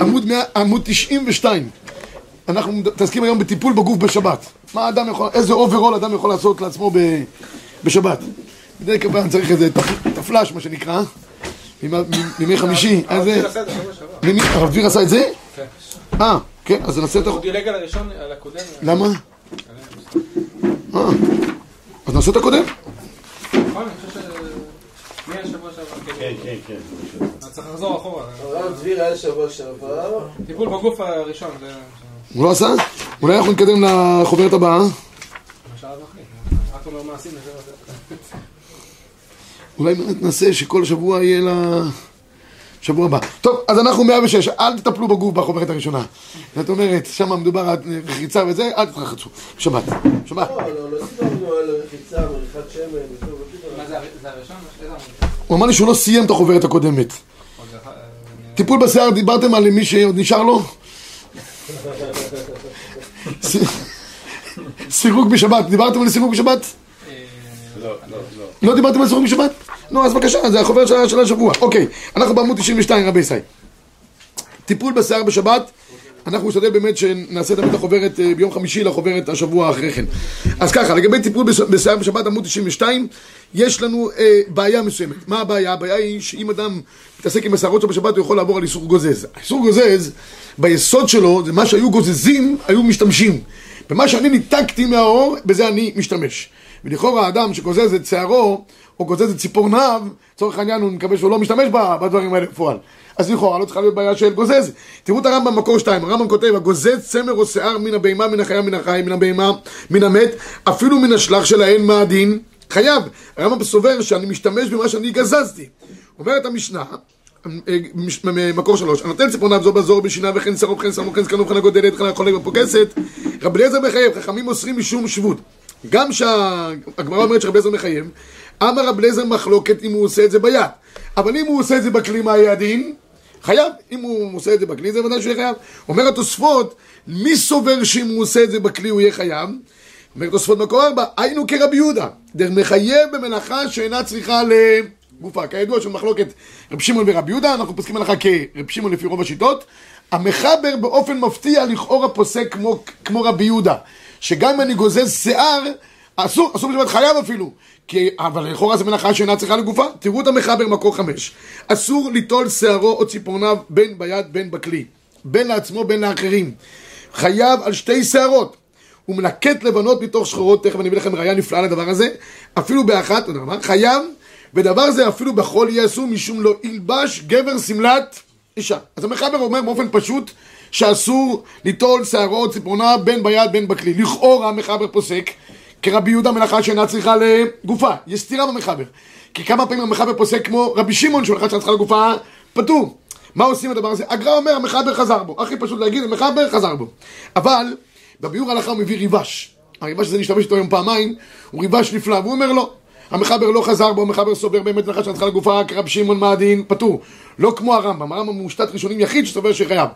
עמוד, 100, עמוד 92. אנחנו מתעסקים היום בטיפול בגוף בשבת. מה אדם יכול, איזה אוברול אדם יכול לעשות לעצמו ב, בשבת. בדרך כלל צריך איזה תפלש, מה שנקרא, מימי חמישי. הרב דביר עשה את זה? כן. אה, כן, אז נעשה את ה... הוא דילג על הראשון, על הקודם. למה? אה, אז נעשה את הקודם. נכון, אני חושב ש... שבוע שעבר? כן, כן, כן. צריך לחזור אחורה. הרב דביר היה שבוע שעבר. טיפול בגוף הראשון. הוא לא עשה? אולי אנחנו נתקדם לחוברת הבאה. אולי באמת נעשה שכל שבוע יהיה לה... שבוע הבא. טוב, אז אנחנו 106, אל תטפלו בגוף בחוברת הראשונה. זאת אומרת, שם מדובר על רחיצה וזה, אל תתרחצו. שבת. שבת. לא, לא, לא דיברנו על רחיצה, מריחת שמן. מה זה הראשון? הוא אמר לי שהוא לא סיים את החוברת הקודמת. טיפול בשיער, דיברתם על מי שעוד נשאר לו? סירוג בשבת, דיברתם על סירוג בשבת? לא, לא, לא. לא דיברתם על סירוג בשבת? נו, אז בבקשה, זה החוברת של השבוע. אוקיי, אנחנו בעמוד 92, רבי ישראל. טיפול בשיער בשבת, אנחנו נשתדל באמת שנעשה תמיד החוברת אה, ביום חמישי לחוברת השבוע אחרי כן. אז ככה, לגבי טיפול בשיער בשבת, עמוד 92, יש לנו אה, בעיה מסוימת. מה הבעיה? הבעיה היא שאם אדם מתעסק עם השערות שלו בשבת, הוא יכול לעבור על איסור גוזז. איסור גוזז, ביסוד שלו, זה מה שהיו גוזזים, היו משתמשים. במה שאני ניתקתי מהאור, בזה אני משתמש. ולכאורה האדם שגוזז את שערו, או גוזז את ציפורניו, לצורך העניין הוא מקווה שהוא לא משתמש בדברים האלה בפועל. אז לכאורה לא צריכה להיות בעיה של גוזז. תראו את הרמב"ם במקור 2, הרמב"ם כותב, הגוזז צמר או שיער מן הבהמה, מן החיה, מן החי, מן הבהמה, מן המת, אפילו מן השלח שלהן, מה הדין? חייב. הרמב"ם סובר שאני משתמש במה שאני גזזתי. אומרת המשנה, מקור שלוש, הנותן ציפורניו זו בזור בשינה וכן שרו וכן שמו וכן זקנו וכן הגודלת וכן החולה בפוקסת רבי אליעזר מחייב, חכמים אוסרים משום שבות גם שהגמרא אומרת שרבי אליעזר מחייב אמר רבי אליעזר מחלוקת אם הוא עושה את זה ביד אבל אם הוא עושה את זה בכלי מה הדין? חייב, אם הוא עושה את זה בכלי זה ודאי שהוא יהיה חייב אומר התוספות, מי סובר שאם הוא עושה את זה בכלי הוא יהיה חייב? אומר תוספות מקור ארבע, היינו כרבי יהודה דרך מחייב במלאכה שאינה צריכה ל... גופה. כידוע של מחלוקת רב שמעון ורבי יהודה, אנחנו פוסקים הלכה כרב שמעון לפי רוב השיטות. המחבר באופן מפתיע לכאורה פוסק כמו, כמו רבי יהודה, שגם אם אני גוזז שיער, אסור, אסור בשבת חייב אפילו. כי, אבל לכאורה זה מלאכה שאינה צריכה לגופה. תראו את המחבר מקור חמש. אסור ליטול שערו או ציפורניו בין ביד בין בכלי. בין לעצמו בין לאחרים. חייב על שתי שערות. הוא מלקט לבנות מתוך שחורות, תכף אני אביא לכם ראייה נפלאה לדבר הזה, אפילו באחת, חייב ודבר זה אפילו בכל יעשו משום לא ילבש גבר שמלת אישה. אז המחבר אומר באופן פשוט שאסור ליטול שערות ציפורנה בין ביד בין בכלי. לכאורה המחבר פוסק כרבי יהודה מלאכה שאינה צריכה לגופה. יש סתירה במחבר. כי כמה פעמים המחבר פוסק כמו רבי שמעון שמלאכה שאינה צריכה לגופה פטור. מה עושים הדבר הזה? הגר"א אומר המחבר חזר בו. הכי פשוט להגיד המחבר חזר בו. אבל בביאור ההלכה הוא מביא ריבש. הריבש הזה נשתמש איתו היום פעמיים, הוא ריבש נפלא, והוא אומר לא. המחבר לא חזר בו, המחבר סובר באמת לך צריכה לגופה כרב שמעון מעדין, פטור. לא כמו הרמב"ם, הרמב"ם הוא שתת ראשונים יחיד שסובר שחייב.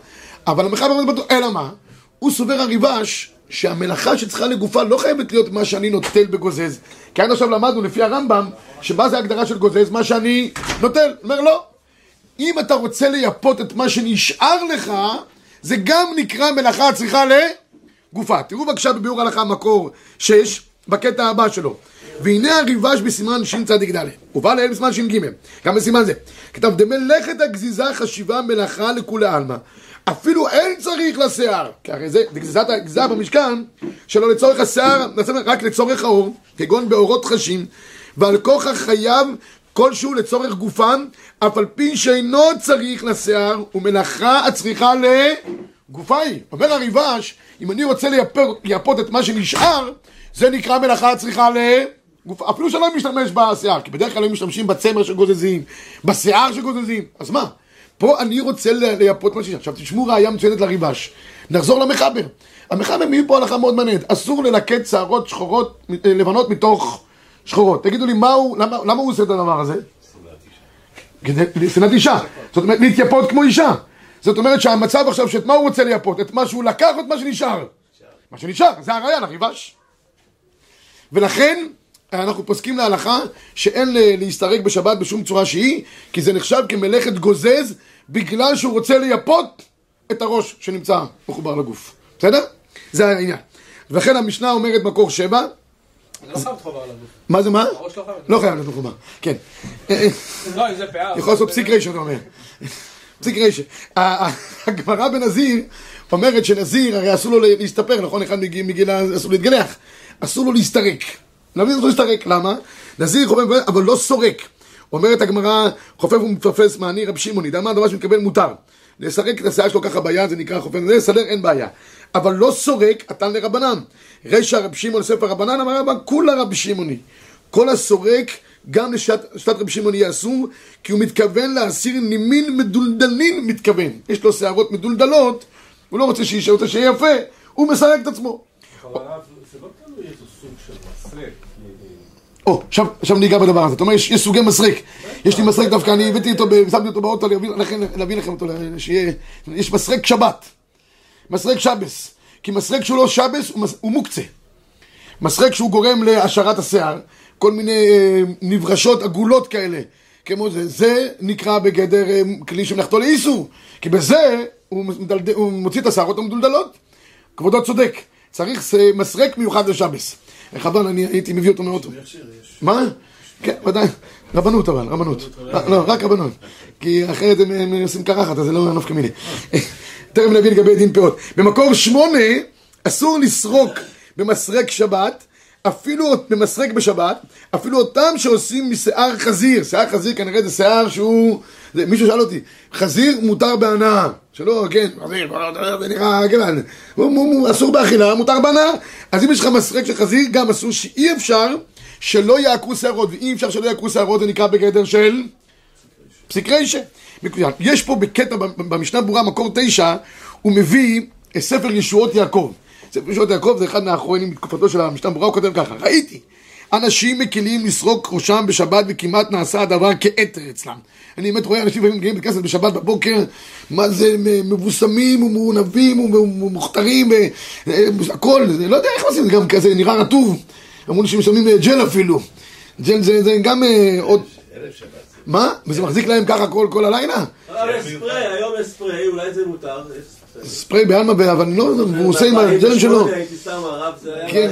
אבל המחבר באמת פטור, אלא מה? הוא סובר הריבש שהמלאכה שצריכה לגופה לא חייבת להיות מה שאני נוטל בגוזז. כי עד עכשיו למדנו לפי הרמב"ם, שמה זה הגדרה של גוזז? מה שאני נוטל. אומר לא. אם אתה רוצה לייפות את מה שנשאר לך, זה גם נקרא מלאכה צריכה לגופה. תראו בבקשה בביאור הלכה מקור 6, בקטע הבא שלו. והנה הריבש בסימן שצ"ד, ובא לאל בסימן ש"ג, גם בסימן זה. כתב דמלאכת הגזיזה חשיבה מלאכה לכולי עלמא. אפילו אין צריך לשיער, כי הרי זה, גזיזת הגזיזה במשכן, שלא לצורך השיער, רק לצורך האור, כגון באורות חשים, ועל כוח החייב כלשהו לצורך גופם, אף על פי שאינו צריך לשיער, ומלאכה הצריכה לגופה היא. אומר הריבש, אם אני רוצה לייפות את מה שנשאר, זה נקרא מלאכה הצריכה ל... אפילו שלא משתמש בשיער, כי בדרך כלל הם משתמשים בצמר שגוזזים, בשיער שגוזזים, אז מה? פה אני רוצה לייפות מה שיש. עכשיו תשמעו ראייה מצוינת לריבש. נחזור למחבר. המחבר מביא פה הלכה מאוד מעניינת. אסור ללקט שערות שחורות, אה, לבנות מתוך שחורות. תגידו לי, מה הוא, למה, למה הוא עושה את הדבר הזה? שנאת אישה. זאת אומרת, להתייפות כמו אישה. זאת אומרת שהמצב עכשיו, שאת מה הוא רוצה לייפות? את מה שהוא לקח או את מה שנשאר? מה שנשאר, זה הראייה לריבש. ולכן אנחנו פוסקים להלכה שאין להסתרק בשבת בשום צורה שהיא, כי זה נחשב כמלאכת גוזז בגלל שהוא רוצה לייפות את הראש שנמצא מחובר לגוף. בסדר? זה העניין. ולכן המשנה אומרת מקור שבע, לא. מה זה מה? הראש לא חייב. לא להיות מחובר, כן. אה, אה, לא. יכול לעשות פסיק ריישה, אתה אומר. פסיק ריישה. הגמרא בנזיר אומרת שנזיר, הרי אסור לו להסתפר, נכון? אחד מגיל, מגיל ה- אסור להתגלח. אסור לו להסתרק. לא מבין אסור להסתרק, למה? נזיר חופף, אבל לא סורק. אומרת הגמרא, חופף ומתפפס מעני רב שמעוני, דע מה הדבר שמתקבל מותר. לסרק את השיער שלו ככה ביד, זה נקרא חופף, זה לסדר אין בעיה. אבל לא סורק, עתן לרבנן. רשע רב שמעון לספר רבנן, אמר רבן, כולה רב שמעוני. כל הסורק, גם לשיטת שיטת רבי שמעון יהיה אסור, כי הוא מתכוון להסיר נימין מדולדלין מתכוון. יש לו שערות מדולדלות, הוא לא רוצה רוצה שיהיה יפה, הוא מסרק את עצמו. אבל הרב, זה לא תלוי איזה סוג של מסרק. או, עכשיו, ניגע בדבר הזה. אתה אומר, יש, סוגי מסרק. יש לי מסרק דווקא, אני הבאתי אותו, שמתי אותו באוטו, להביא, לכם אותו, שיהיה... יש מסרק שבת. מסרק שבס. כי מסרק שהוא לא שבס, הוא מוקצה. מסרק שהוא גורם להשארת השיער, כל מיני אה, נברשות עגולות כאלה, כמו זה, זה נקרא בגדר אה, כלי שמלאכתו לאיסור, כי בזה הוא, מדלד, הוא מוציא את השערות המדולדלות. כבודו צודק, צריך אה, מסרק מיוחד לשבס. חבל, אני הייתי מביא אותו מאוטו. מה? כן, ודאי. רבנות אבל, רבנות. לא, לא, רק רבנות. כי אחרת הם עושים קרחת, אז זה לא נפקא מיני. תכף נביא לגבי דין פאות. במקור שמונה, אסור לסרוק במסרק שבת, אפילו במסרק בשבת, אפילו אותם שעושים משיער חזיר. שיער חזיר כנראה זה שיער שהוא... מישהו שאל אותי, חזיר מותר בהנאה. שלא, כן, חזיר, זה נראה, כן, הוא, אסור באכילה, מותר בהנאה. אז אם יש לך מסרק של חזיר, גם אסור שאי אפשר שלא יעקרו שערות, ואי אפשר שלא יעקרו שערות, זה נקרא בגדר של פסיק. מקוים. יש פה בקטע במשנה ברורה, מקור תשע, הוא מביא ספר ישועות יעקב. ספר ישועות יעקב זה אחד מהאחרונים בתקופתו של המשנה ברורה, הוא כותב ככה, ראיתי, אנשים מקילים לסרוק ראשם בשבת וכמעט נעשה הדבר כתר אצלם. אני באמת רואה אנשים לפעמים מגיעים לכנסת בשבת בבוקר, מה זה מבוסמים ומעונבים ומוכתרים, הכל, זה- לא יודע איך עושים, זה גם כזה נראה רטוב. אמרו לי שמשלמים אה, ג'ל אפילו. ג'ל זה, זה גם אה, עוד... מה? וזה מחזיק להם ככה כל, כל הלילה? הרב, יש ספרי, היום יש ספרי, אולי זה מותר. ספרי. בעלמא, אבל לא, הוא עושה עם הג'לים שלו. כן.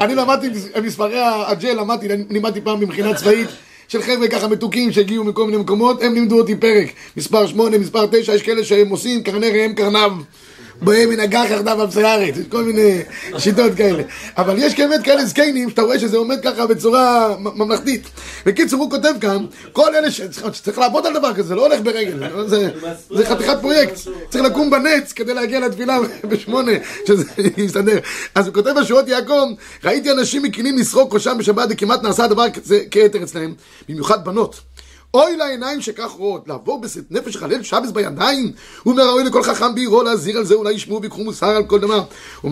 אני למדתי מספרי הג'ל, למדתי, לימדתי פעם במכינה צבאית של חבר'ה ככה מתוקים שהגיעו מכל מיני מקומות, הם לימדו אותי פרק, מספר 8, מספר 9, יש כאלה שהם עושים קרני ראם קרנב. בהם מנהגה חרדה בארצי הארץ, יש כל מיני שיטות כאלה. אבל יש באמת כאלה זקנים שאתה רואה שזה עומד ככה בצורה ממלכתית. בקיצור, הוא כותב כאן, כל אלה שצריך לעבוד על דבר כזה, זה לא הולך ברגל, זה, זה חתיכת פרויקט. צריך לקום בנץ כדי להגיע לתפילה בשמונה, שזה יסתדר. אז הוא כותב בשורות יעקב, ראיתי אנשים מקינים לסרוק ראשם בשבת וכמעט נעשה הדבר כזה כתר אצלהם, במיוחד בנות. אוי לעיניים שכך רואות, לעבור בשאת נפש חלל שבס בידיים. הוא אומר ראוי לכל חכם בעירו להזהיר על זה, אולי ישמעו ויקחו מוסר על כל דבר.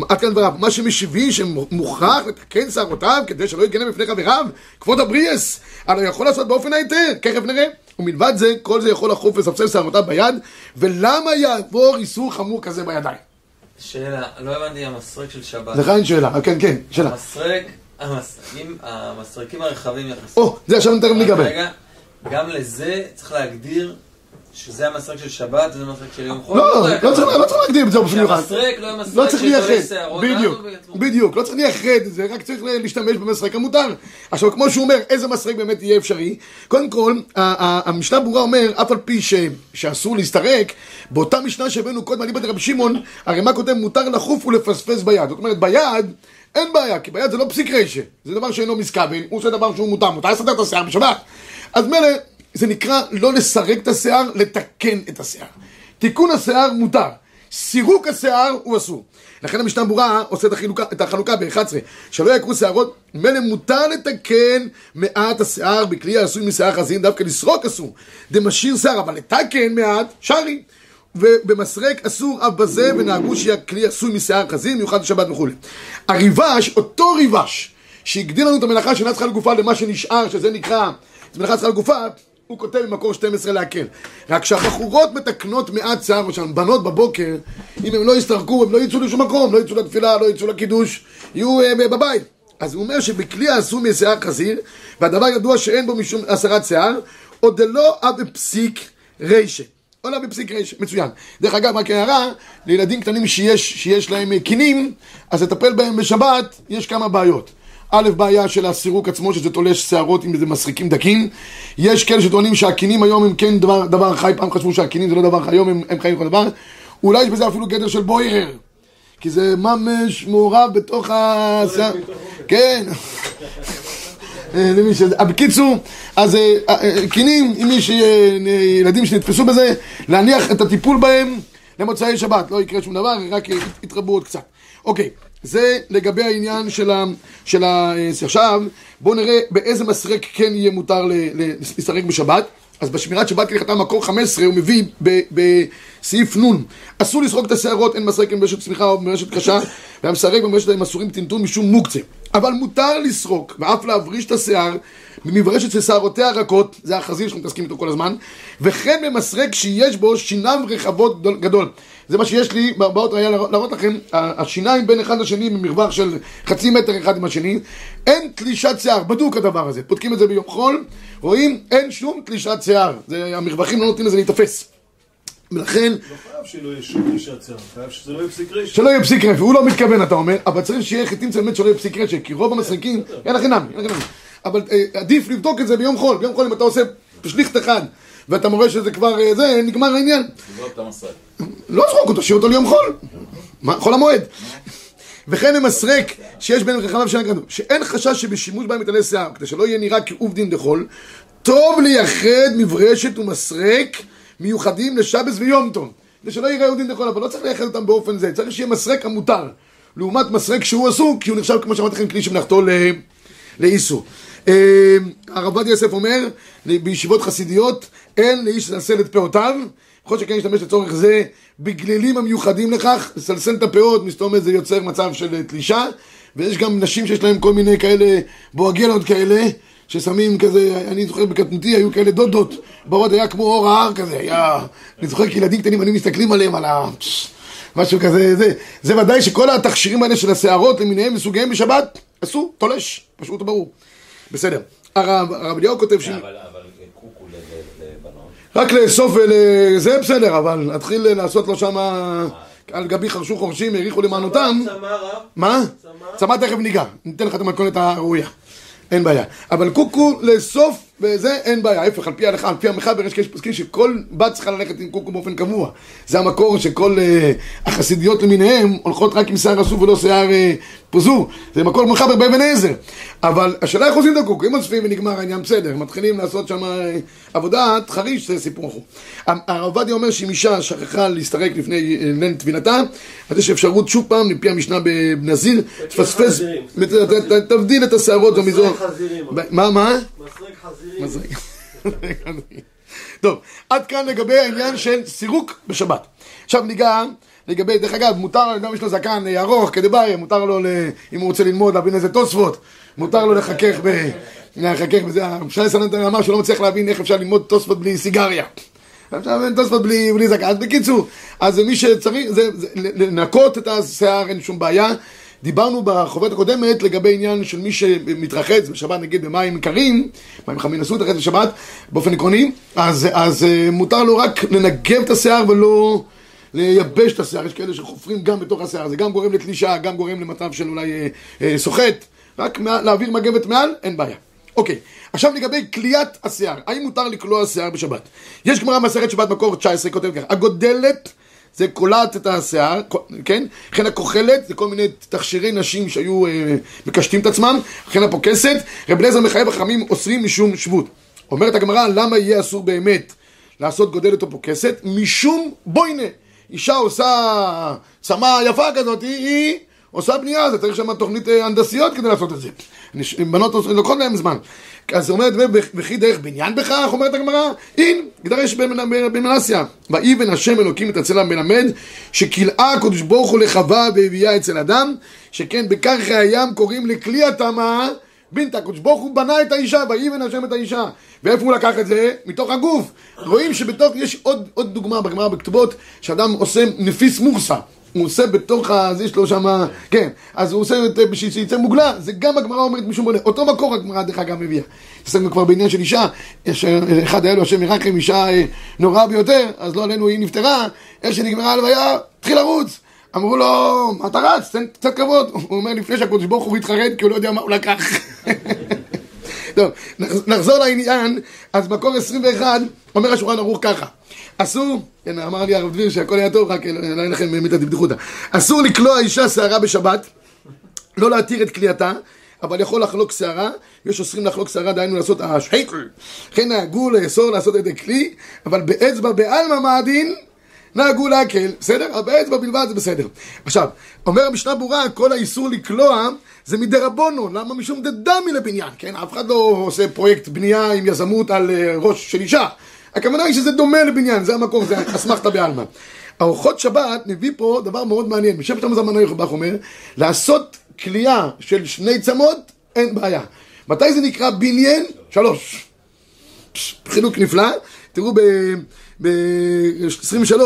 עד כאן דבריו, מה שמשיבי שמוכרח לתקן שערותיו כדי שלא יגנה בפני חבריו, כבוד הבריאס, הרי הוא יכול לעשות באופן היתר, תכף נראה. ומלבד זה, כל זה יכול לחוף ולספסל שערותיו ביד, ולמה יעבור איסור חמור כזה בידיים? שאלה, לא הבנתי המסרק של שבת. לך אין שאלה, כן, כן, שאלה. המסרק, המסרקים, הרחבים יחסית. או, זה עכשיו ניגע בהם. רגע, גם לזה צריך להגדיר שזה המסרק של שבת וזה המסרק של יום חול. לא, יודע, לא צריך לא צריך להגדיר את זה באופן מיוחד. שהמסרק לא יהיה מסרק לא צריך של תולי לייחד, שערות, בדיוק, בדיוק, לא צריך לייחד את זה, רק צריך להשתמש במסרק המותר. עכשיו, כמו שהוא אומר, איזה מסרק באמת יהיה אפשרי? קודם כל, המשנה ברורה אומר, אף על פי ש- שאסור להסתרק, באותה משנה שהבאנו קודם על איבד רבי שמעון, הרי מה כותב? מותר לחוף ולפספס ביד. זאת אומרת, ביד... אין בעיה, כי ביד זה לא פסיק רשע, זה דבר שאינו מסכבל, הוא עושה דבר שהוא מותר, מותר לסדר את השיער בשבת. אז מילא, זה נקרא לא לסרק את השיער, לתקן את השיער. תיקון השיער מותר, סירוק השיער הוא אסור. לכן המשנה ברורה עושה את החלוקה, את החלוקה ב-11, שלא יקרו שערות, מילא מותר לתקן מעט השיער בכלי העשוי משיער חזין, דווקא לסרוק אסור. דמשאיר שיער, אבל לתקן מעט, שרי. ובמסרק אסור אף בזה, ונהגו שיהיה כלי עשוי משיער חזין, מיוחד לשבת וכולי. הריבש, אותו ריבש, שהגדיל לנו את המלאכה צריכה לגופה למה שנשאר, שזה נקרא, זה מלאכה צריכה לגופה, הוא כותב במקור 12 להקל. רק שהבחורות מתקנות מעט שיער, או שהבנות בבוקר, אם הם לא יסתרקו, הם לא יצאו לשום מקום, לא יצאו לתפילה, לא יצאו לקידוש, יהיו אה, בבית. אז הוא אומר שבכלי העשוי משיער חזיר, והדבר ידוע שאין בו משום הסרת שיער, עוד דלא אב פסיק רישה. עולה בפסיק רש, מצוין. דרך אגב, רק הערה, לילדים קטנים שיש, שיש להם אה, קינים, אז לטפל בהם בשבת, יש כמה בעיות. א', בעיה של הסירוק עצמו, שזה תולש שערות עם איזה מסריקים דקים. יש כאלה שטוענים שהקינים היום הם כן דבר, דבר חי, פעם חשבו שהקינים זה לא דבר חי, היום הם, הם חיים כל דבר. אולי יש בזה אפילו גדר של בוירר. כי זה ממש מעורב בתוך השיער. כן. אה. אה, בקיצור, אז אה, אה, קינים, אם יש ילדים שנתפסו בזה, להניח את הטיפול בהם למוצאי שבת, לא יקרה שום דבר, רק יתרבו עוד קצת. אוקיי, זה לגבי העניין של ה... של ה... עכשיו, בואו נראה באיזה מסרק כן יהיה מותר ל- ל- לשחק בשבת. אז בשמירת שבת כהלכתה מקור 15 הוא מביא בסעיף נ' אסור לסרוק את השערות, אין מסרק במרשת צמיחה או במרשת קשה והמסרק במרשת הם אסורים טמטום משום מוקצה אבל מותר לסרוק ואף להבריש את השיער ממברשת של שערותיה הרכות זה החזיר שאנחנו מתעסקים איתו כל הזמן וכן במסרק שיש בו שינב רחבות גדול. זה מה שיש לי באות ראייה להראות לכם. השיניים בין אחד לשני במרווח של חצי מטר אחד עם השני. אין תלישת שיער, בדוק הדבר הזה. בודקים את זה ביום חול רואים אין שום תלישת שיער. זה, המרווחים לא נותנים לזה להיתפס. ולכן לא חייב שלא יהיה שום פגישת שיער, חייב שזה לא יהיה פסיק רשת. שלא יהיה פסיק רפי, הוא לא מתכוון אתה אומר, אבל צריך שיהיה חיטים באמת שלא יהיה פסיק רשת, כי רוב המסריקים, אין לכם נמי, אין לכם נמי. אבל אה, עדיף לבדוק את זה ביום חול, ביום חול אם אתה עושה שליכט אחד, ואתה מורה שזה כבר אה, זה, נגמר העניין. לא זרוק אותו, שיהיה אותו ליום חול. חול המועד. וכן המסרק שיש בין רחמיו של הגרדום, שאין חשש שבשימוש בהם יתעלה שיער, כדי שלא יהיה נראה כעוב דין דחול, טוב לייחד מברשת ומסרק מיוחדים לשבס ויום טוב. כדי שלא יראה דין דחול, אבל לא צריך לייחד אותם באופן זה, צריך שיהיה מסרק המותר. לעומת מסרק שהוא אסור, כי הוא נחשב, כמו שאמרתי לכם, כלי שמלאכתו ל... לאיסור. אה, הרב עובדיה יוסף אומר, בישיבות חסידיות, אין לאיש לסלסל את פאותיו, יכול שכן להשתמש לצורך זה בגלילים המיוחדים לכך, לסלסל את הפאות, מסתובבת זה יוצר מצב של אה, תלישה, ויש גם נשים שיש להן כל מיני כאלה בואגנות כאלה, ששמים כזה, אני זוכר בקטנותי היו כאלה דודות, בעוד היה כמו אור ההר כזה, היה, אני זוכר כילדים קטנים, אני מסתכלים עליהם, על ה... משהו כזה, זה, זה ודאי שכל התכשירים האלה של השערות למיניהם וסוגיהם בשבת, אסור, תולש, פשוט וברור. בסדר. הרב אליהו כותב ש... אבל אבל קוקו ל- ל- לבנות. רק לאסוף ולזה בסדר, אבל להתחיל לעשות לו שם על גבי חרשו חורשים, האריכו למענותם. צמא רב, מה? צמא תכף ניגע, ניתן לך את המתכונת הראויה. אין בעיה. אבל קוקו לאסוף וזה אין בעיה. ההפך, על פי ההלכה, על פי המחבר, יש כאלה שפוסקים שכל בת צריכה ללכת עם קוקו באופן קבוע. זה המקור שכל אה, החסידיות למיניהם הולכות רק עם שיער אסוף ולא שיער אה, פוזור. זה מקור מחבר באבן עזר. אבל השאלה איך עושים את הקוקו, אם אוספים ונגמר העניין, בסדר. מתחילים לעשות שם אה, עבודת חריש, זה סיפור אחר. הרב עובדיה אומר שאם אישה שכחה להסתרק לפני אה, ליל טבילתה, אז יש אפשרות שוב פעם, לפי המשנה בנזיר, תפספס, תבדיל את השערות במזרון. מה, מה? מסרק חזירים. טוב, עד כאן לגבי העניין של סירוק בשבת. עכשיו ניגע לגבי, דרך אגב, מותר, גם יש לו זקן אה, ארוך כדבעי, מותר לו, אם הוא רוצה ללמוד, להבין איזה תוספות, מותר לו לחכך ב... לחכך בזה, שי סננטר אמר שהוא לא מצליח להבין איך אפשר ללמוד תוספות בלי סיגריה. אפשר להבין תוספות בלי, בלי זקן. אז בקיצור, אז מי שצריך, זה, זה לנקות את השיער, אין שום בעיה. דיברנו בחוברת הקודמת לגבי עניין של מי שמתרחץ בשבת נגיד במים קרים, מים חמים אסור להתרחץ בשבת באופן עקרוני, אז, אז אה, מותר לו רק לנגב את השיער ולא לייבש את השיער, יש כאלה שחופרים גם בתוך השיער, זה גם גורם לתלישה, גם גורם למצב של אולי אה, אה, סוחט, רק מה, להעביר מגבת מעל, אין בעיה. אוקיי, עכשיו לגבי כליאת השיער, האם מותר לקלוע שיער בשבת? יש גמרא מסכת שבת מקור 19, כותב ככה, הגודלת זה קולעת את השיער, כן? לכן הכוחלת זה כל מיני תכשירי נשים שהיו אה, מקשטים את עצמם, לכן הפוקסת, רב אליעזר מחייב החכמים אוסרים משום שבות. אומרת הגמרא, למה יהיה אסור באמת לעשות גודלת או פוקסת? משום בוינה. אישה עושה צמא יפה כזאת, היא, היא עושה בנייה, זה צריך שם תוכנית אה, הנדסיות כדי לעשות את זה. בנות לוקחות להם זמן. אז אומרת, וכי דרך בניין בכך, אומרת הגמרא, אין, גדרש בן מנסיה. ויבן השם אלוקים את הצלם מלמד, שכלאה הקדוש ברוך הוא לחווה והביאה אצל אדם, שכן בקרחי הים קוראים לכלי הטמא, בינתא, הקדוש ברוך הוא בנה את האישה, ויבן השם את האישה. ואיפה הוא לקח את זה? מתוך הגוף. רואים שבתוך, יש עוד, עוד דוגמה בגמרא בכתובות, שאדם עושה נפיס מורסה. הוא עושה בתוך ה... יש לו שם... כן, אז הוא עושה בשביל שיצא מוגלה, זה גם הגמרא אומרת משום בונה. אותו מקור הגמרא דרך אגב מביאה. עסקנו כבר בעניין של אישה, יש אחד היה לו השם ירחם, אישה אה, נוראה ביותר, אז לא עלינו היא נפטרה, איך שנגמרה ההלוויה, התחיל לרוץ. אמרו לו, מה אתה רץ? תן קצת כבוד. הוא אומר לפני שהקדוש ברוך הוא התחרט, כי הוא לא יודע מה הוא לקח. טוב, נחז- נחזור לעניין, אז מקור 21 אומר השולחן ערוך ככה אסור, כן, אמר לי הרב דביר שהכל היה טוב, רק לא לא היה לכם באמת בדיחותא אסור לקלוע אישה שערה בשבת, לא להתיר את כליאתה אבל יכול לחלוק שערה, יש אוסרים לחלוק שערה, דהיינו לעשות השחיקל. לכן נהגו לאסור לעשות את הכלי, אבל באצבע בעלמא מעדין, נהגו להקל, בסדר? באצבע בלבד זה בסדר. עכשיו, אומר המשנה ברורה, כל האיסור לקלוע זה מדרבונו, למה משום דדמי לבניין, כן? אף אחד לא עושה פרויקט בנייה עם יזמות על אה, ראש של אישה. הכוונה היא שזה דומה לבניין, זה המקור, זה אסמכתא בעלמא. ארוחות שבת מביא פה דבר מאוד מעניין, בשם שלמה זמן יחב"ח אומר, לעשות כליאה של שני צמות, אין בעיה. מתי זה נקרא בניין? שלוש. חילוק נפלא, תראו ב-23,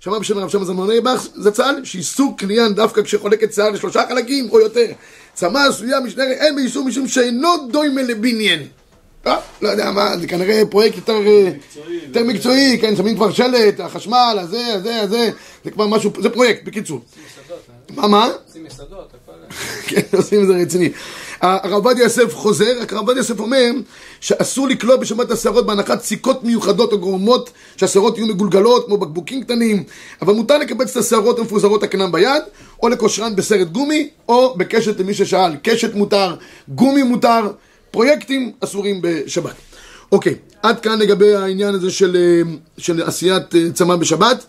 שמע בשם הרב שם זלמוני באך זצ"ל, שאיסור קליין דווקא כשחולקת שיער לשלושה חלקים או יותר. צמא עשויה משנה, אין באיסור משום שאינו דוימה לבניין. אה, לא יודע מה, זה כנראה פרויקט יותר אה, יותר מקצועי, כן, שמים כבר שלט, החשמל, הזה, הזה, הזה, זה כבר משהו, זה פרויקט, בקיצור. מה, מה? עושים מסעדות, הכל... כן, עושים את זה רציני. הרב עובדיה יוסף חוזר, רק הרב עובדיה יוסף אומר שאסור לקלוע בשבת השערות בהנחת סיכות מיוחדות או גורמות שהשערות יהיו מגולגלות כמו בקבוקים קטנים אבל מותר לקבץ את השערות המפוזרות הקנן ביד או לקושרן בסרט גומי או בקשת למי ששאל, קשת מותר, גומי מותר, פרויקטים אסורים בשבת. אוקיי, עד כאן לגבי העניין הזה של, אה, של עשיית אה, צמא בשבת.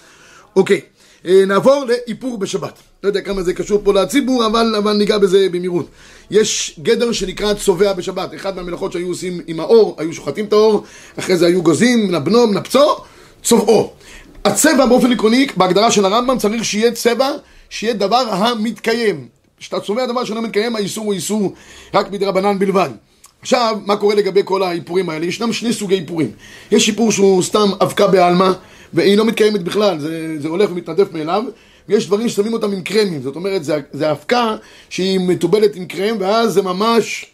אוקיי, נעבור לאיפור בשבת. לא יודע כמה זה קשור פה לציבור, אבל, אבל ניגע בזה במהירות. יש גדר שנקרא צובע בשבת. אחד מהמלאכות שהיו עושים עם האור, היו שוחטים את האור, אחרי זה היו גוזים, מנבנו, מנפצו, צובעו. הצבע באופן עקרוני, בהגדרה של הרמב"ם, צריך שיהיה צבע, שיהיה דבר המתקיים. כשאתה צובע דבר שלא מתקיים, האיסור הוא איסור רק מדרבנן בלבד. עכשיו, מה קורה לגבי כל האיפורים האלה? ישנם שני סוגי איפורים. יש איפור שהוא סתם אבקה בעלמא, והיא לא מתקיימת בכלל, זה, זה הולך ומתנדף מאליו, ויש דברים ששמים אותם עם קרמים, זאת אומרת, זה, זה אבקה שהיא מתובלת עם קרם, ואז זה ממש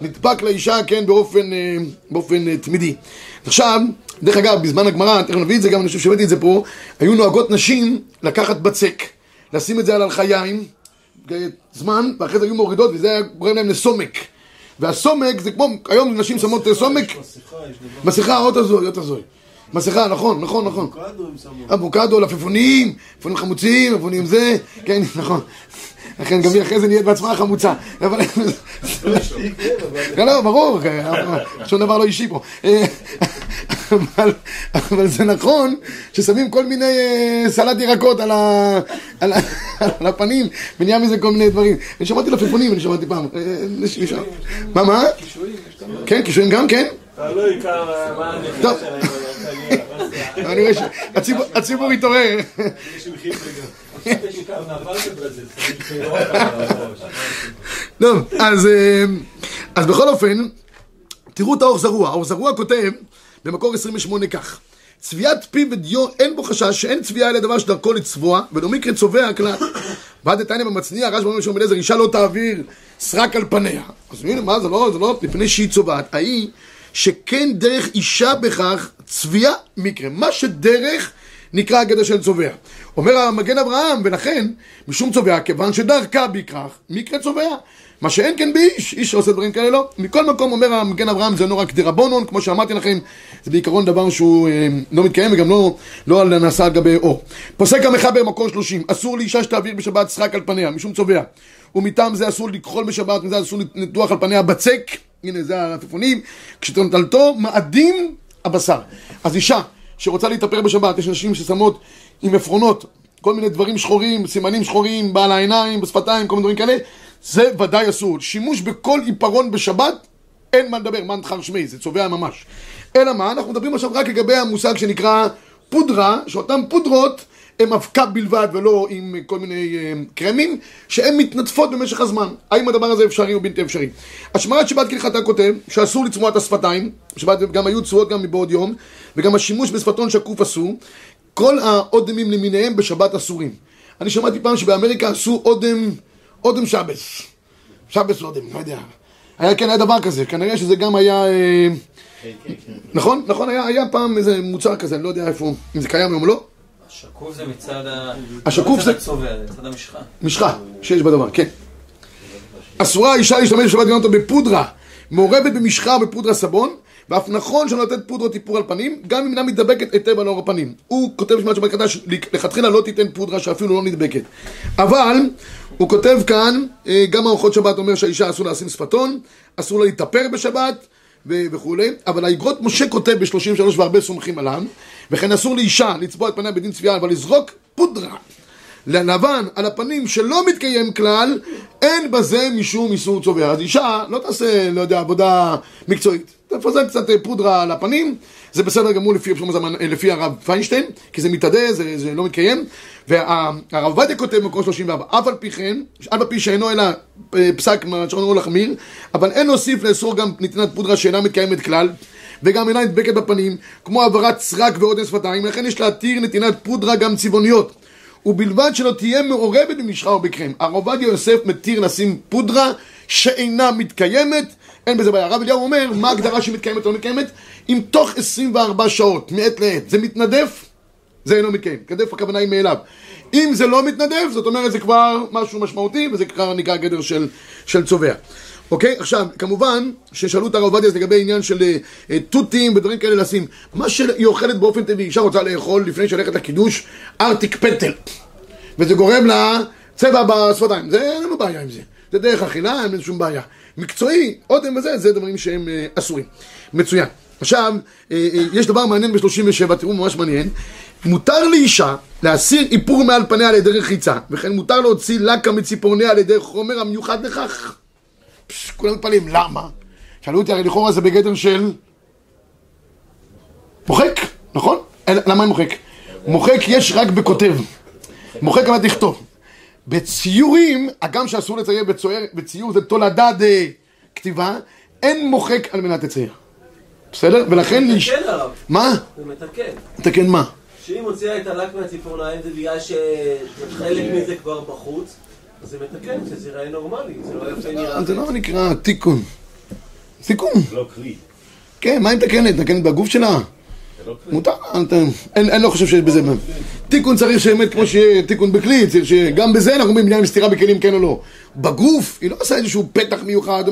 נדבק לאישה, כן, באופן, אה, באופן אה, תמידי. עכשיו, דרך אגב, בזמן הגמרא, תכף נביא את זה גם, אני חושב שהבאתי את זה פה, היו נוהגות נשים לקחת בצק, לשים את זה על הלחיים, זמן, ואחרי זה היו מורידות, וזה היה גורם להם לסומק. והסומק זה כמו, היום נשים שמות אה, סומק, מסכה, אות הזוי, אות הזוי. מסכה, נכון, נכון, נכון. קאדו הם שמו. אבוקדו, לפפונים, לפפונים חמוצים, לפפונים זה, כן, נכון. לכן גם היא אחרי זה נהיית בעצמה חמוצה. אבל... לא, לא, ברור, שום דבר לא אישי פה. אבל, אבל זה נכון ששמים כל מיני אה, סלט ירקות על, ה, על, ה, על הפנים ונהיה מזה כל מיני דברים. אני שמעתי לפפונים, אני שמעתי פעם. אה, שם. מה, מה? כן, קישואים גם, כן? תלוי כמה, מה טוב. הנכדה שלהם. אני רואה שהציבור התעורר. טוב, אז, אה, אז בכל אופן, תראו את האור זרוע. האור זרוע כותב במקור 28 כך: צביעת פיו ודיו אין בו חשש שאין צביעה אלא דבר שדרכו לצבוע, ולא מקרה צובע כלל. ועד דתניא במצניע, רשב"א אומר שם אליעזר, אישה לא תעביר סרק על פניה. אז הנה, מה, זה לא, זה לא מפני שהיא צובעת. ההיא שכן דרך אישה בכך צביעה מקרה. מה שדרך נקרא הגדר של צובע. אומר המגן אברהם, ולכן, משום צובע, כיוון שדרכה בכך, מקרה צובע. מה שאין כן באיש, איש שעושה דברים כאלה לא. מכל מקום אומר המגן אברהם זה לא רק דרבנון, כמו שאמרתי לכם, זה בעיקרון דבר שהוא אה, לא מתקיים וגם לא, לא נעשה על גבי אור. פוסק המחבר מקור 30, אסור לאישה שתעביר בשבת סרק על פניה, משום צובע. ומטעם זה אסור לכחול בשבת, מזה אסור לנתוח על פניה בצק, הנה זה העפיפונים, כשתנטלתו מאדים הבשר. אז אישה שרוצה להתאפר בשבת, יש נשים ששמות עם עפרונות, כל מיני דברים שחורים, סימנים שחורים, בעל העיניים, בשפתיים, כל מיני דברים כאלה, זה ודאי אסור. שימוש בכל עיפרון בשבת, אין מה לדבר, מן תחר שמי, זה צובע ממש. אלא מה, אנחנו מדברים עכשיו רק לגבי המושג שנקרא פודרה, שאותן פודרות הן אבקה בלבד ולא עם כל מיני אה, קרמים, שהן מתנדפות במשך הזמן. האם הדבר הזה אפשרי או בלתי אפשרי? השמרת שבת כהלכתה כותב שאסור לצמוע את השפתיים, שבת גם היו צבועות גם מבעוד יום, וגם השימוש בשפתון שקוף אסור. כל האודמים למיניהם בשבת אסורים. אני שמעתי פעם שבאמריקה עשו אודם, אודם שבס. שבס אודם, לא יודע. היה, כן, היה דבר כזה, כנראה שזה גם היה... אה, נכון? נכון, היה, היה פעם איזה מוצר כזה, אני לא יודע איפה, אם זה קיים היום או לא. שקוף זה מצד ה... השקוף זה- מצד הצובע, זה מצד המשחה. משחה שיש בדבר, כן. אסורה האישה להשתמש בשבת אותו בפודרה, מעורבת במשחה בפודרה סבון, ואף נכון שלא לתת פודרות איפור על פנים, גם אם אינה מתדבקת היטב על עור הפנים. הוא כותב בשמת שבת קדש, לכתחילה לא תיתן פודרה שאפילו לא נדבקת. אבל, הוא כותב כאן, אה, גם מערכות שבת אומר שהאישה אסור לשים שפתון, אסור לה להתאפר בשבת, וכולי, אבל האגרות משה כותב ב-33 והרבה סומכים עליו, וכן אסור לאישה לצבוע את פניה בדין צביעה, אבל לזרוק פודרה ללבן על הפנים שלא מתקיים כלל, אין בזה משום איסור צובע. אז אישה לא תעשה, לא יודע, עבודה מקצועית. תפזר קצת אה, פודרה על הפנים, זה בסדר גמור לפי, לפי הרב פיינשטיין, כי זה מתאדה, זה, זה לא מתקיים. והרב עובדיה כותב במקום 34, אף על פי כן, אף על פי שאינו אלא אה, פסק מהשעון אור לחמיר, אבל אין להוסיף לאסור גם נתינת פודרה שאינה מתקיימת כלל. וגם אינה נדבקת בפנים, כמו העברת סרק ועודן שפתיים, לכן יש להתיר נתינת פודרה גם צבעוניות. ובלבד שלא תהיה מעורבת במשחה או בקרם. הרב עובדיה יוסף מתיר לשים פודרה שאינה מתקיימת, אין בזה בעיה. הרב אליהו אומר, מה ההגדרה שמתקיימת או לא מתקיימת? אם תוך 24 שעות, מעת לעת, זה מתנדף, זה אינו מתקיים. מתנדף הכוונה היא מאליו. אם זה לא מתנדף, זאת אומרת זה כבר משהו משמעותי, וזה כבר נקרא גדר של, של צובע. אוקיי? עכשיו, כמובן, ששאלו את הרב עובדיה לגבי עניין של אה, אה, תותים ודברים כאלה לשים. מה שהיא אוכלת באופן טבעי, אישה רוצה לאכול לפני שהולכת לקידוש, ארטיק פטל. וזה גורם לה צבע בשפתיים. זה, אין לנו בעיה עם זה. זה דרך אכילה, אין שום בעיה. מקצועי, אודם וזה, זה דברים שהם אה, אסורים. מצוין. עכשיו, אה, אה, יש דבר מעניין ב-37, תראו, ממש מעניין. מותר לאישה להסיר איפור מעל פניה על ידי רחיצה, וכן מותר להוציא לקה מציפורניה על ידי חומר המיוחד לכך. פש, כולם מתפלאים, למה? שאלו אותי, הרי לכאורה זה בגדר של... מוחק, נכון? אלא- למה אין מוחק? מוחק יש רק בכותב. מוחק אבל לכתוב. בציורים, הגם שאסור לצייר בצוער, בציור זה תולדה דכתיבה, אין מוחק על מנת לצייר. בסדר? ולכן... לאיש- מתקן הרב, מה? זה מתקן. תקן מה? שאם מוציאה את הלק מהציפורניים זה בגלל שחלק מזה כבר בחוץ, אז זה מתקן, שזה ייראה נורמלי, זה לא יפה נראה. זה לא נקרא תיקון. תיקון. לא כלי. כן, מה היא מתקנת? מתקנת בגוף שלה? זה לא כלי. מותר, אני לא חושב שיש בזה... תיקון צריך שבאמת כמו שיהיה תיקון בכלי, צריך שגם בזה אנחנו אומרים עניין סתירה בכלים כן או לא. בגוף, היא לא עושה איזשהו פתח מיוחד.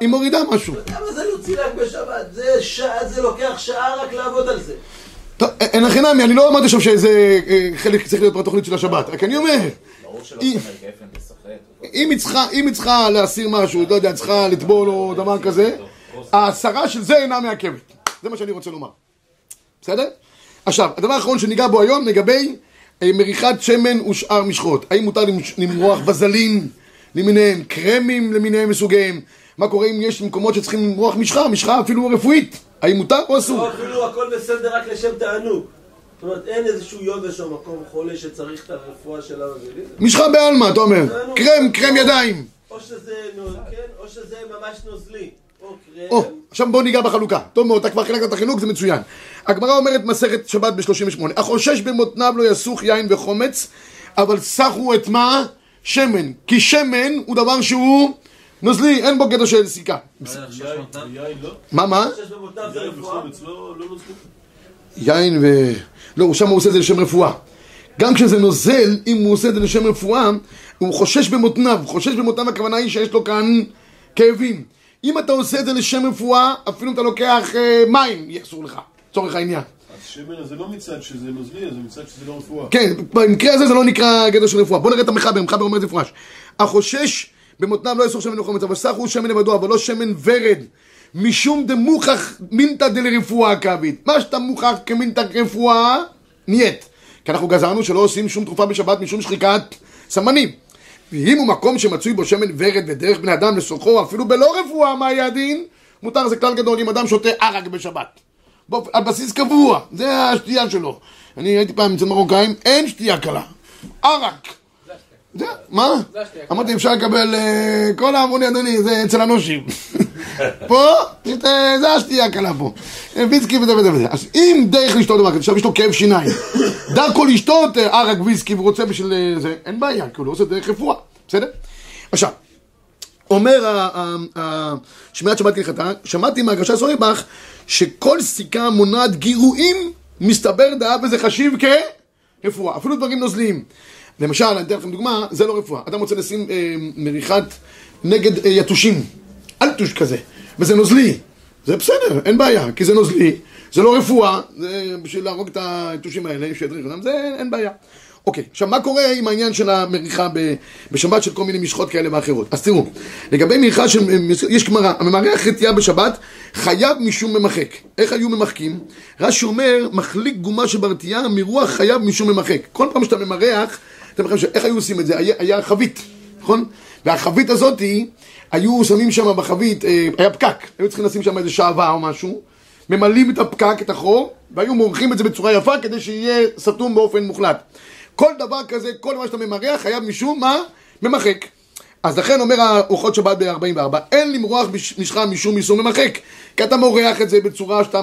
היא מורידה משהו. כמה זה להוציא לק בשבת? זה שעה, זה לוקח שעה רק לעבוד על זה. טוב, אין הכי נמי, אני לא אמרתי עכשיו שזה אה, חלק צריך להיות בתוכנית של השבת, רק אני אומר, ברור שלא אם היא צריכה להסיר משהו, לא יודע, צריכה לטבול או דבר כזה, ההסרה של זה אינה מעכבת. זה מה שאני רוצה לומר. בסדר? עכשיו, הדבר האחרון שניגע בו היום לגבי אה, מריחת שמן ושאר משחות. האם מותר למרוח בזלין למיניהם, קרמים למיניהם מסוגיהם? מה קורה אם יש מקומות שצריכים למרוח משחה, משחה אפילו רפואית? האם מותר או אסור? או אפילו הכל בסדר רק לשם תענוג. זאת אומרת, אין איזשהו יובש או מקום חולה שצריך את הרפואה של המבלים. משחה בעלמא, אתה אומר. קרם, קרם ידיים. או שזה נו- כן, או שזה ממש נוזלי. או קרם. או, עכשיו בואו ניגע בחלוקה. טוב מאוד, אתה כבר חילקת את החילוק, זה מצוין. הגמרא אומרת מסכת שבת ב-38, החושש במותניו לא יסוך יין וחומץ, אבל סחו את מה? שמן. כי שמן הוא דבר שהוא נוזלי, אין בו גדר של סיכה. לא יודע, יין, 600 נם? יין לא? מה, מה? יין לא. יין ו... לא, הוא שם הוא עושה את זה לשם רפואה. גם כשזה נוזל, אם הוא עושה את זה לשם רפואה, הוא חושש במותניו. חושש במותניו, הכוונה היא שיש לו כאן כאבים. אם אתה עושה את זה לשם רפואה, אפילו אם אתה לוקח אה, מים, יהיה אסור לך, לצורך העניין. אז שמן הזה לא מצד שזה נוזלי, זה מצד שזה לא רפואה. כן, במקרה הזה זה לא נקרא גדר של רפואה. בוא נראה את המחבר, המחבר אומר את זה מפורש. החושש במותניו לא יסור שמן וחומץ, אבל סך הוא שמן לבדו, אבל לא שמן ורד. משום דמוכח מינתא דלרפואה כבית. מה שאתה מוכח כמינתא רפואה, נייט. כי אנחנו גזרנו שלא עושים שום תרופה בשבת משום שחיקת סמנים. ואם הוא מקום שמצוי בו שמן ורד ודרך בני אדם לסוחו, אפילו בלא רפואה, מה יהיה הדין? מותר זה כלל גדול אם אדם שותה ערק בשבת. באופ- על בסיס קבוע, זה השתייה שלו. אני הייתי פעם אצל מרוקאים, אין שתייה קלה. ערק. זה, מה? אמרתי, אפשר לקבל אה, קולה, אמרו לי, אדוני, זה אצל הנושים. פה, אה, זה השתייה הקלה פה. אה, ויסקי וזה וזה וזה. אז אם דרך לשתות דבר כזה, עכשיו יש לו כאב שיניים, דרכו לשתות אה, ערק ויסקי והוא רוצה בשביל אה, זה, אין בעיה, כי הוא לא עושה דרך רפואה, בסדר? עכשיו, אומר שמיעת שבת כהלכתה, שמעתי מהגרשה סוריבך שכל סיכה מונעת גירויים, מסתבר דעה וזה חשיב כרפואה, אפילו דברים נוזליים. למשל, אני אתן לכם דוגמה, זה לא רפואה. אדם רוצה לשים אה, מריחת נגד אה, יתושים, אלטוש כזה, וזה נוזלי. זה בסדר, אין בעיה, כי זה נוזלי, זה לא רפואה, זה בשביל להרוג את היתושים האלה, שידריך אותם, זה אין, אין בעיה. אוקיי, עכשיו מה קורה עם העניין של המריחה בשבת של כל מיני משחות כאלה ואחרות? אז תראו, לגבי מריחה של, יש גמרא, הממרח רתיעה בשבת חייב משום ממחק. איך היו ממחקים? רש"י אומר, מחליק גומה שברתיעה מרוח חייב משום ממחק. כל פעם שאתה ממרח, אתם לכם איך היו עושים את זה? היה, היה חבית, נכון? והחבית הזאתי, היו שמים שם בחבית, אה, היה פקק, היו צריכים לשים שם איזה שעווה או משהו, ממלאים את הפקק, את החור, והיו מורחים את זה בצורה יפה כדי שיהיה סתום באופן מוחלט. כל דבר כזה, כל מה שאתה ממרח, חייב משום מה? ממחק. אז לכן אומר האורחות שבת ב-44, אין למרוח משחה משום איסור ממחק. כי אתה מורח את זה בצורה שאתה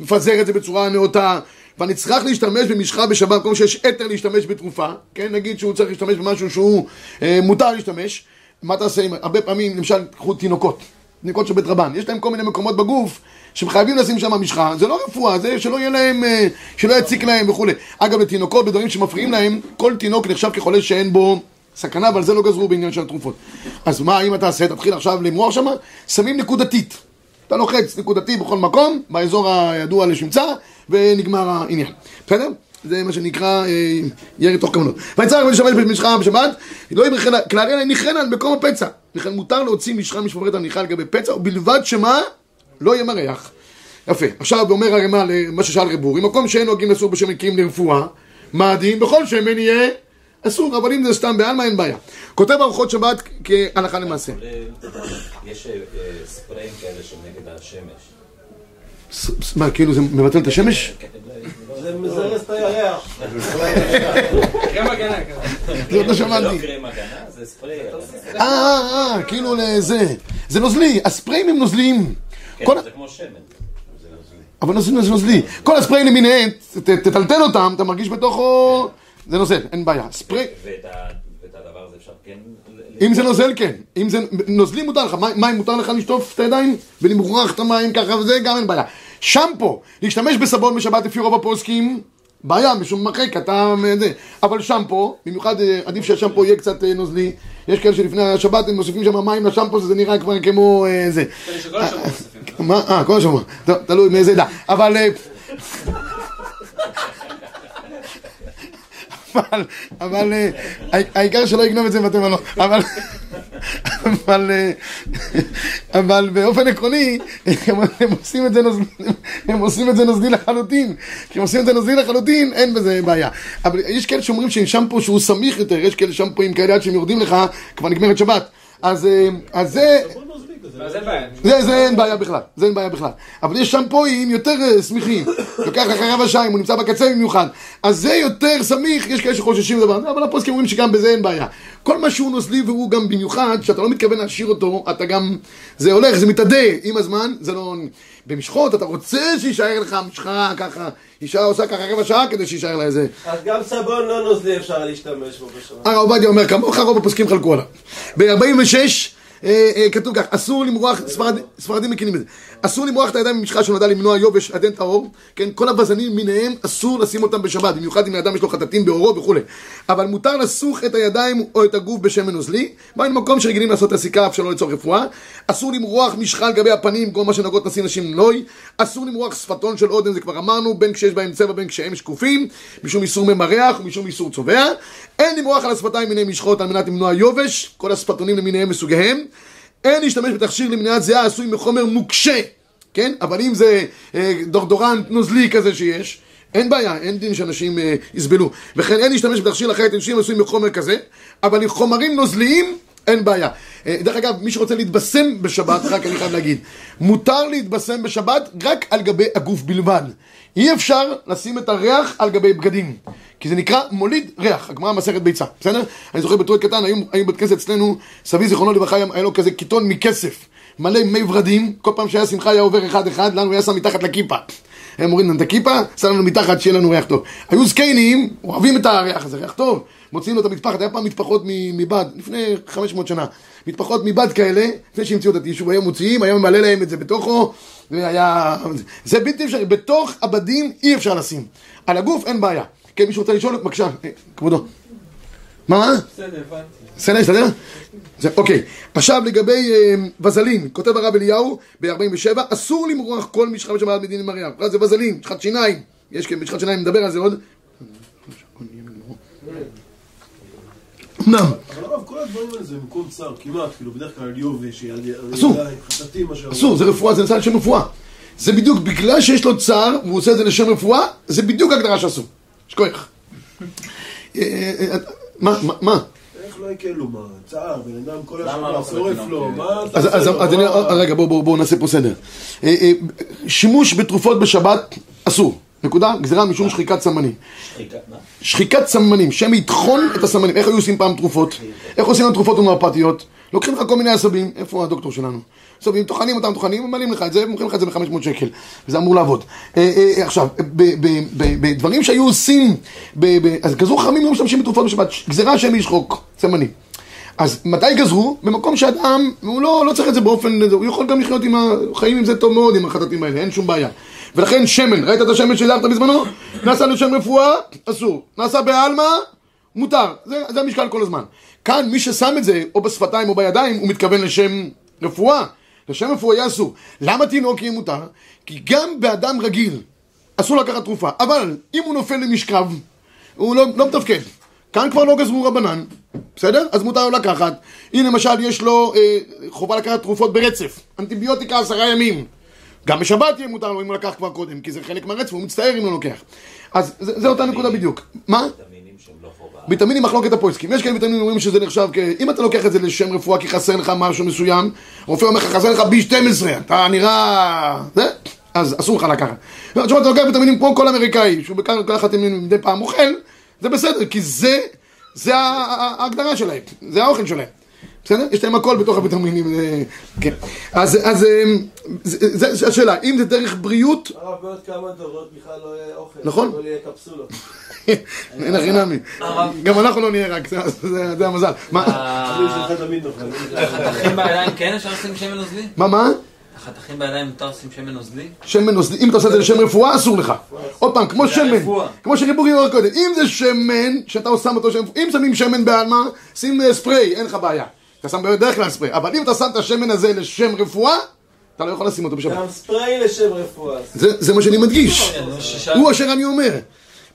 מפזר את זה בצורה נאותה. ואני צריך להשתמש במשחה בשבת, כמו שיש היתר להשתמש בתרופה, כן, נגיד שהוא צריך להשתמש במשהו שהוא אה, מותר להשתמש, מה תעשה עם, הרבה פעמים, למשל, קחו תינוקות, תינוקות של בית רבן, יש להם כל מיני מקומות בגוף שהם לשים שם משחה, זה לא רפואה, זה שלא יהיה להם, אה, שלא יציק להם וכולי. אגב, לתינוקות, בדברים שמפריעים להם, כל תינוק נחשב כחולה שאין בו סכנה, אבל זה לא גזרו בעניין של התרופות. אז מה, אם אתה עושה, תתחיל עכשיו למרוח שם, שמים נקודתית. אתה לוחץ נקודתי בכל מקום, באזור הידוע לשמצה, ונגמר העניין. בסדר? זה מה שנקרא אה, ירי תוך כוונות. ויצא הרב לשמש במשחה בשבת, לא יברחן, כלהרי ניחן על מקום הפצע. לכן מותר להוציא משחה משמרת הניחה לגבי פצע, ובלבד שמה? לא יהיה מריח. יפה. עכשיו אומר הרמ"א למה ששאל רב אורי, מקום שאין נוהגים אסור בשם מקרים לרפואה, מה הדין? בכל שמן יהיה אסור, אבל אם זה סתם בעלמא אין בעיה. כותב ארוחות שבת כהלכה למעשה. יש אה, אה, ספריים כאלה שנגד השמש. מה, כאילו זה מבטל את השמש? זה מזרז את הירח. קרם הגנה כזה. זה עוד לא זה לא שמעתי. קרם הגנה, זה ספרי. אה, אה, אה, כאילו לזה. זה נוזלי, הספריים הם נוזליים. כן, זה כמו שמן. זה נוזלי. אבל נוזלי נוזלי. כל הספריים למיניהם, תטלטל אותם, אתה מרגיש בתוכו... זה נוזל, אין בעיה. ספרי... ואת הדבר הזה אפשר כן... אם זה נוזל כן, אם זה נוזלי מותר לך, מים מותר לך לשטוף את הידיים ולמרוח את המים ככה וזה גם אין בעיה. שמפו, להשתמש בסבון בשבת לפי רוב הפוסקים, בעיה, משום מחק, אתה... זה. אבל שמפו, במיוחד אה, עדיף שהשמפו יהיה קצת אה, נוזלי, יש כאלה שלפני השבת הם מוסיפים שם מים לשמפו, זה נראה כבר כמו אה, זה. שכל השבוע מוסיפים. מה? אה, כל השבוע. טוב, תלוי מאיזה עדה. אבל... אה, אבל, אבל, אה, העי- העיקר שלא יגנוב את זה בבתי מלון. אבל, אבל, אה, אבל באופן עקרוני, הם עושים את זה נוזלי, הם עושים את זה נוזלי לחלוטין. כשהם עושים את זה נוזלי לחלוטין, אין בזה בעיה. אבל יש כאלה שאומרים ששמפו שהוא סמיך יותר, יש כאלה שמפואים כאלה עד שהם יורדים לך, כבר נגמרת שבת. אז, אה, אז זה... בעיה. זה, זה אין בעיה בכלל, זה אין בעיה בכלל. אבל יש שמפואים יותר אה, סמיכים. לוקח רבע שעה אם הוא נמצא בקצה במיוחד. אז זה יותר סמיך, יש כאלה שחוששים לדבר, אבל הפוסקים אומרים שגם בזה אין בעיה. כל מה שהוא נוזלי והוא גם במיוחד, שאתה לא מתכוון להשאיר אותו, אתה גם... זה הולך, זה מתאדה עם הזמן, זה לא... במשחות אתה רוצה שיישאר לך משחה ככה, אישה עושה ככה רבע שעה כדי שיישאר לה איזה... אז גם סבון לא נוזלי אפשר להשתמש בו בשבת. הרב עובדיה אומר כמוך, רוב הפוסקים חלקו עליו. ב-46 אה, אה, כתוב כך, אסור למרוח, ספרד- ספרדים מכירים את זה, אסור למרוח את הידיים במשחה שנועדה למנוע יובש, עדן טהור, כן, כל הבזנים מיניהם אסור לשים אותם בשבת, במיוחד אם האדם יש לו חטטים בעורו וכולי. אבל מותר לסוך את הידיים או את הגוף בשמן נוזלי, באים למקום שרגילים לעשות את הסיכה אף שלא לצורך רפואה, אסור למרוח משחה על גבי הפנים, כל מה שנוגעות נשיא נשים נוי, אסור למרוח שפתון של אודם, זה כבר אמרנו, בין כשיש בהם צבע בין כשהם שקופים, משום איסור ממרח ומשום איסור צובע, אין למרוח על השפתיים מיני משחות על מנת למנוע יובש, כל השפתונים למיניהם וסוגיהם, אין להשתמש בתכשיר למניעת זיעה עשוי מחומר מוקשה, כן? אבל אם זה אה, דורדורנט נוזלי כזה שיש, אין בעיה, אין דין שאנשים אה, יסבלו. וכן אין להשתמש בתכשיר אחרת אנשים עשויים מחומר כזה, אבל עם חומרים נוזליים אין בעיה. אה, דרך אגב, מי שרוצה להתבשם בשבת, רק אני חייב להגיד, מותר להתבשם בשבת רק על גבי הגוף בלבד. אי אפשר לשים את הריח על גבי בגדים, כי זה נקרא מוליד ריח, הגמרא מסכת ביצה, בסדר? אני זוכר בתור קטן, היו, היו בית כנסת אצלנו, סבי זיכרונו לברכה, היה לו כזה קיטון מכסף, מלא מי ורדים, כל פעם שהיה שמחה היה עובר אחד אחד, לנו היה שם מתחת לכיפה. היה מוריד לנו את הכיפה, שם לנו מתחת, שיהיה לנו ריח טוב. היו זקנים, אוהבים את הריח הזה, ריח טוב, מוציאים לו את המטפחת, היה פעם מטפחות מבד, לפני 500 שנה, מטפחות מבד כאלה, לפני שהמציאו את היישוב, היו מוציאים, היה ממלא להם את זה בתוכו, והיה... זה בלתי אפשרי, בתוך הבדים אי אפשר לשים. על הגוף אין בעיה. כן, מישהו רוצה לשאול? בבקשה, אה, כבודו. מה? בסדר, הבנתי. בסדר, הסתדר? זה, אוקיי. עכשיו לגבי אה, וזלין, כותב הרב אליהו ב-47, אסור למרוח כל משחה בשבת מדין עם הריח. זה וזלין, משחת שיניים. יש כן, משחת שיניים, נדבר על זה עוד. אמנם, אבל הרב, כל הדברים האלה זה במקום צר, כמעט, כאילו, בדרך כלל על יובש, אסור. ידיים, חטטים, מה שאמרו. אסור, זה רפואה, זה נעשה לשם רפואה. זה בדיוק, בגלל שיש לו צער, והוא עושה את זה לשם רפואה, זה בדיוק ההגדרה שאסור. יש כוח. אה, אה, אה, מה, מה, מה? איך לא יקל לו, מה? צער, בן אדם כל למה השבוע לא שורף לו, לא? מה אתה אז, עושה אז, לו? אז אני, מה? רגע, בואו בוא, בוא נעשה פה סדר. שימוש בתרופות בשבת אסור. נקודה? גזירה משום שחיקת סמנים. שחיקה, מה? שחיקת סמנים, שם יטחון את הסמנים. איך היו עושים פעם תרופות? איך עושים לנו תרופות הומאופתיות? לוקחים לך כל מיני עשבים, איפה הדוקטור שלנו? עשבים, טוחנים אותם, טוחנים, ממלאים לך את זה, ומוכרים לך את זה ב-500 שקל. וזה אמור לעבוד. אה, אה, עכשיו, ב- ב- בדברים שהיו עושים, אז גזרו חכמים לא משתמשים בתרופות בשבת. גזירה שם ישחוק, סמנים. אז מתי גזרו? במקום שאדם, הוא לא, לא צריך את זה באופן, הוא יכול גם לחיות עם החיים עם זה טוב מאוד, עם החטטים האלה, אין שום בעיה. ולכן שמן, ראית את השמן שהזהרת בזמנו? נעשה לשם רפואה, אסור. נעשה בעלמא, מותר. זה, זה המשקל כל הזמן. כאן מי ששם את זה, או בשפתיים או בידיים, הוא מתכוון לשם רפואה. לשם רפואה יהיה אסור. למה תינוק יהיה מותר? כי גם באדם רגיל אסור לקחת תרופה. אבל אם הוא נופל למשכב, הוא לא, לא מתפקד. כאן כבר לא גזרו רבנן, בסדר? אז מותר לו לקחת. הנה למשל יש לו אה, חובה לקחת תרופות ברצף. אנטיביוטיקה עשרה ימים. גם בשבת יהיה מותר לו אם הוא לקח כבר קודם, כי זה חלק מהרצף, הוא מצטער אם הוא לוקח. אז זה, אותה נקודה בדיוק. מה? ויטמינים לא מחלוקת הפויסקים. יש כאלה ויטמינים אומרים שזה נחשב כ... אם אתה לוקח את זה לשם רפואה כי חסר לך משהו מסוים, רופא אומר לך חסר לך B12, אתה נראה... זה? אז אסור לך לקחת. תשמע, אתה לוקח ויטמינים כמו כל אמריקאי, שהוא בכלל לקחת מדי פעם אוכל, זה בסדר, כי זה, זה ההגדרה שלהם, זה האוכל שלהם. בסדר? יש להם הכל בתוך הוויטמינים, זה- כן. אז, אז אה, זה- זה זה השאלה, אם זה דרך בריאות, הרב, בעוד כמה דורות בכלל לא יהיה אוכל. נכון. לא יהיה קפסולות. אין הכי נמי. גם אנחנו לא נהיה רק, זה- זה זה המזל. מה? נוכל. החתכים בידיים כן אפשר לשים שמן נוזלי? מה, מה? החתכים בידיים מותר לשים שמן נוזלי? שמן נוזלי, אם אתה עושה את זה לשם רפואה, אסור לך. עוד פעם, כמו שמן. כמו שריבורי אמר קודם, אם זה שמן, שאתה שם אותו שם, אם שמים שמן בעלמא, שים אה, ספרי, אין לך בעיה. אתה שם בדרך כלל ספרי, אבל אם אתה שם את השמן הזה לשם רפואה, אתה לא יכול לשים אותו בשבת. גם ספרי לשם רפואה. זה זה מה שאני מדגיש. כן, זה ששאלתי. הוא אשר אני אומר.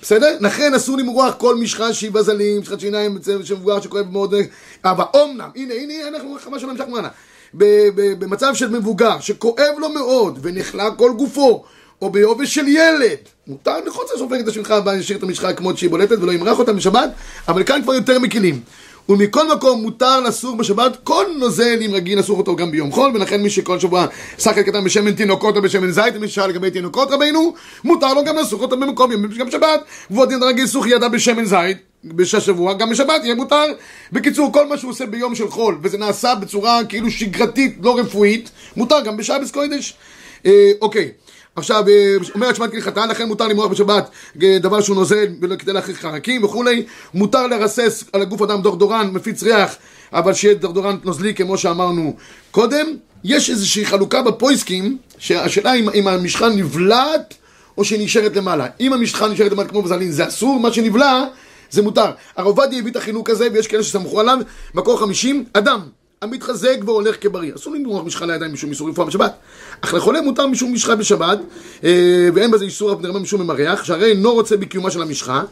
בסדר? לכן אסור למרוח כל משחה שהיא בזלים, משחת שיניים, שמבוגר שכואב מאוד. אבל אומנם, הנה, הנה, אנחנו לא נמשך מעלה. ב- ב- במצב של מבוגר שכואב לו מאוד ונחלה כל גופו, או ביובש של ילד, מותר ללחוץ על סופגת השמחה ולהשאיר את המשחה כמות שהיא בולטת ולא ימרח אותה בשבת, אבל כאן כבר יותר מקלים. ומכל מקום מותר לסור בשבת. כל נוזל אם רגיל לסור אותו גם ביום חול ולכן מי שכל שבוע שחק קטן בשמן תינוקות או בשמן זית ומי ששאל לגבי תינוקות רבינו מותר לו גם לסור אותו במקום ימים גם בשבת. ועוד דין רגיל סוך ידה בשמן זית בשש שבוע גם בשבת יהיה מותר. בקיצור כל מה שהוא עושה ביום של חול וזה נעשה בצורה כאילו שגרתית לא רפואית מותר גם בשבת קודש אה, אוקיי עכשיו, אה, אומרת שבת כהלכתה, לכן מותר למרוח בשבת אה, דבר שהוא נוזל כדי להכריח חרקים וכולי. מותר לרסס על הגוף אדם דורדורן מפיץ ריח, אבל שיהיה דורדורנט נוזלי כמו שאמרנו קודם. יש איזושהי חלוקה בפויסקים, שהשאלה אם, אם המשחה נבלעת או שהיא נשארת למעלה. אם המשחה נשארת למעלה כמו בזלין זה אסור, מה שנבלע זה מותר. הרב עובדיה הביא את החינוק הזה ויש כאלה שסמכו עליו, מקור 50, אדם המתחזק והולך כבריא. אסור למרוח משחה לידיים משום איסור רפואה בשבת. אך לחולה מותר משום משחה בשבת, אה, ואין בזה איסור נראה משום ממריח, שהרי אינו רוצה בקיומה של המשחה,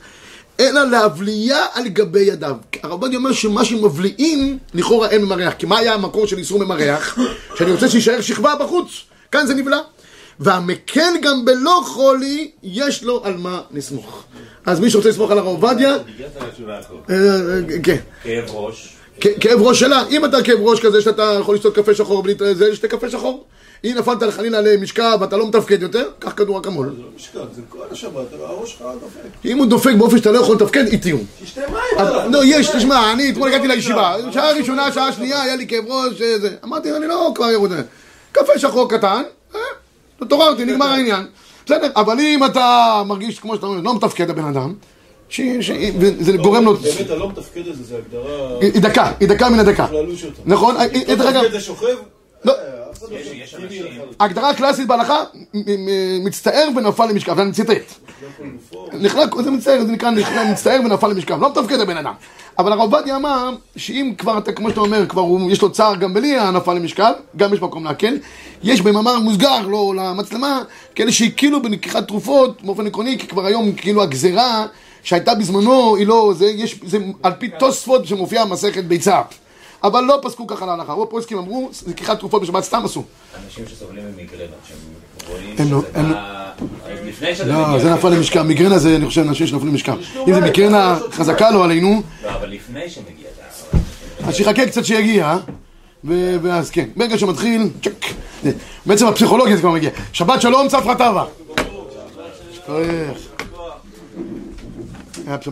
אלא להבליה על גבי ידיו. הרב עובדיה אומר שמה שמבליעים, לכאורה אין ממריח. כי מה היה המקור של איסור ממריח? שאני רוצה שיישאר שכבה בחוץ. כאן זה נבלע. והמקל גם בלא חולי, יש לו על מה לסמוך. אז מי שרוצה לסמוך על הרב עובדיה. אה, אה, כן. כאב ראש. כאב ראש שלה, אם אתה כאב ראש כזה שאתה יכול לשתות קפה שחור בלי זה, שתה קפה שחור. אם נפלת חלילה למשכב ואתה לא מתפקד יותר, קח כדור אקמול. זה לא משקל, זה כל השבת, הראש שלך דופק. אם הוא דופק באופן שאתה לא יכול לתפקד, איטיום. תשתה מים. לא, יש, תשמע, אני אתמול הגעתי לישיבה, שעה ראשונה, שעה שנייה, היה לי כאב ראש, אה, זה. אמרתי, אני לא כבר ירוד. קפה שחור קטן, אה, התעוררתי, נגמר העניין. בסדר, אבל אם אתה מרגיש, כמו שאתה אומר, לא מתפקד הבן אדם, ש- ש- וזה גורם לו... באמת הלא מתפקד הזה, זה הגדרה... היא דקה, היא דקה מן הדקה. נכון? דרך אגב, זה שוכב? לא. ההגדרה הקלאסית בהלכה, מ- מ- מצטער ונפל למשכב, ואני מצטט. נחלק, זה מצטער, זה נקרא נחלק, מצטער ונפל למשכב, לא מתפקד הבן אדם. אבל הרב עובדיה אמר, שאם כבר אתה, כמו שאתה אומר, כבר יש לו צער גם בלי הנפל למשכב, גם יש מקום להקל. יש במאמר מוסגר, לא למצלמה, כאלה שהקילו בלקיחת תרופות, באופן עקרוני, כי כבר היום כאילו הגזרה שהייתה בזמנו, היא לא, זה, יש, זה על פי תוספות שמופיעה במסכת ביצה. אבל לא פסקו ככה להלכה, רוב הפוסקים אמרו, לקיחת תרופות בשבת סתם עשו. אנשים שסובלים ממיגרנות, שהם רואים לא- שזה הם- בא... לפני שזה לא. זה נפל למשכב, מיגרנה זה, אני חושב, אנשים שנפלו למשכב. אם זה מיגרנה חזקה לא עלינו, לא, אבל לפני שמגיע. אז שיחכה קצת שיגיע, ואז כן, ברגע שמתחיל, צ'ק. בעצם הפסיכולוגיה זה כבר מגיע. שבת שלום, צפרא טבא. שכוח. היה פשוט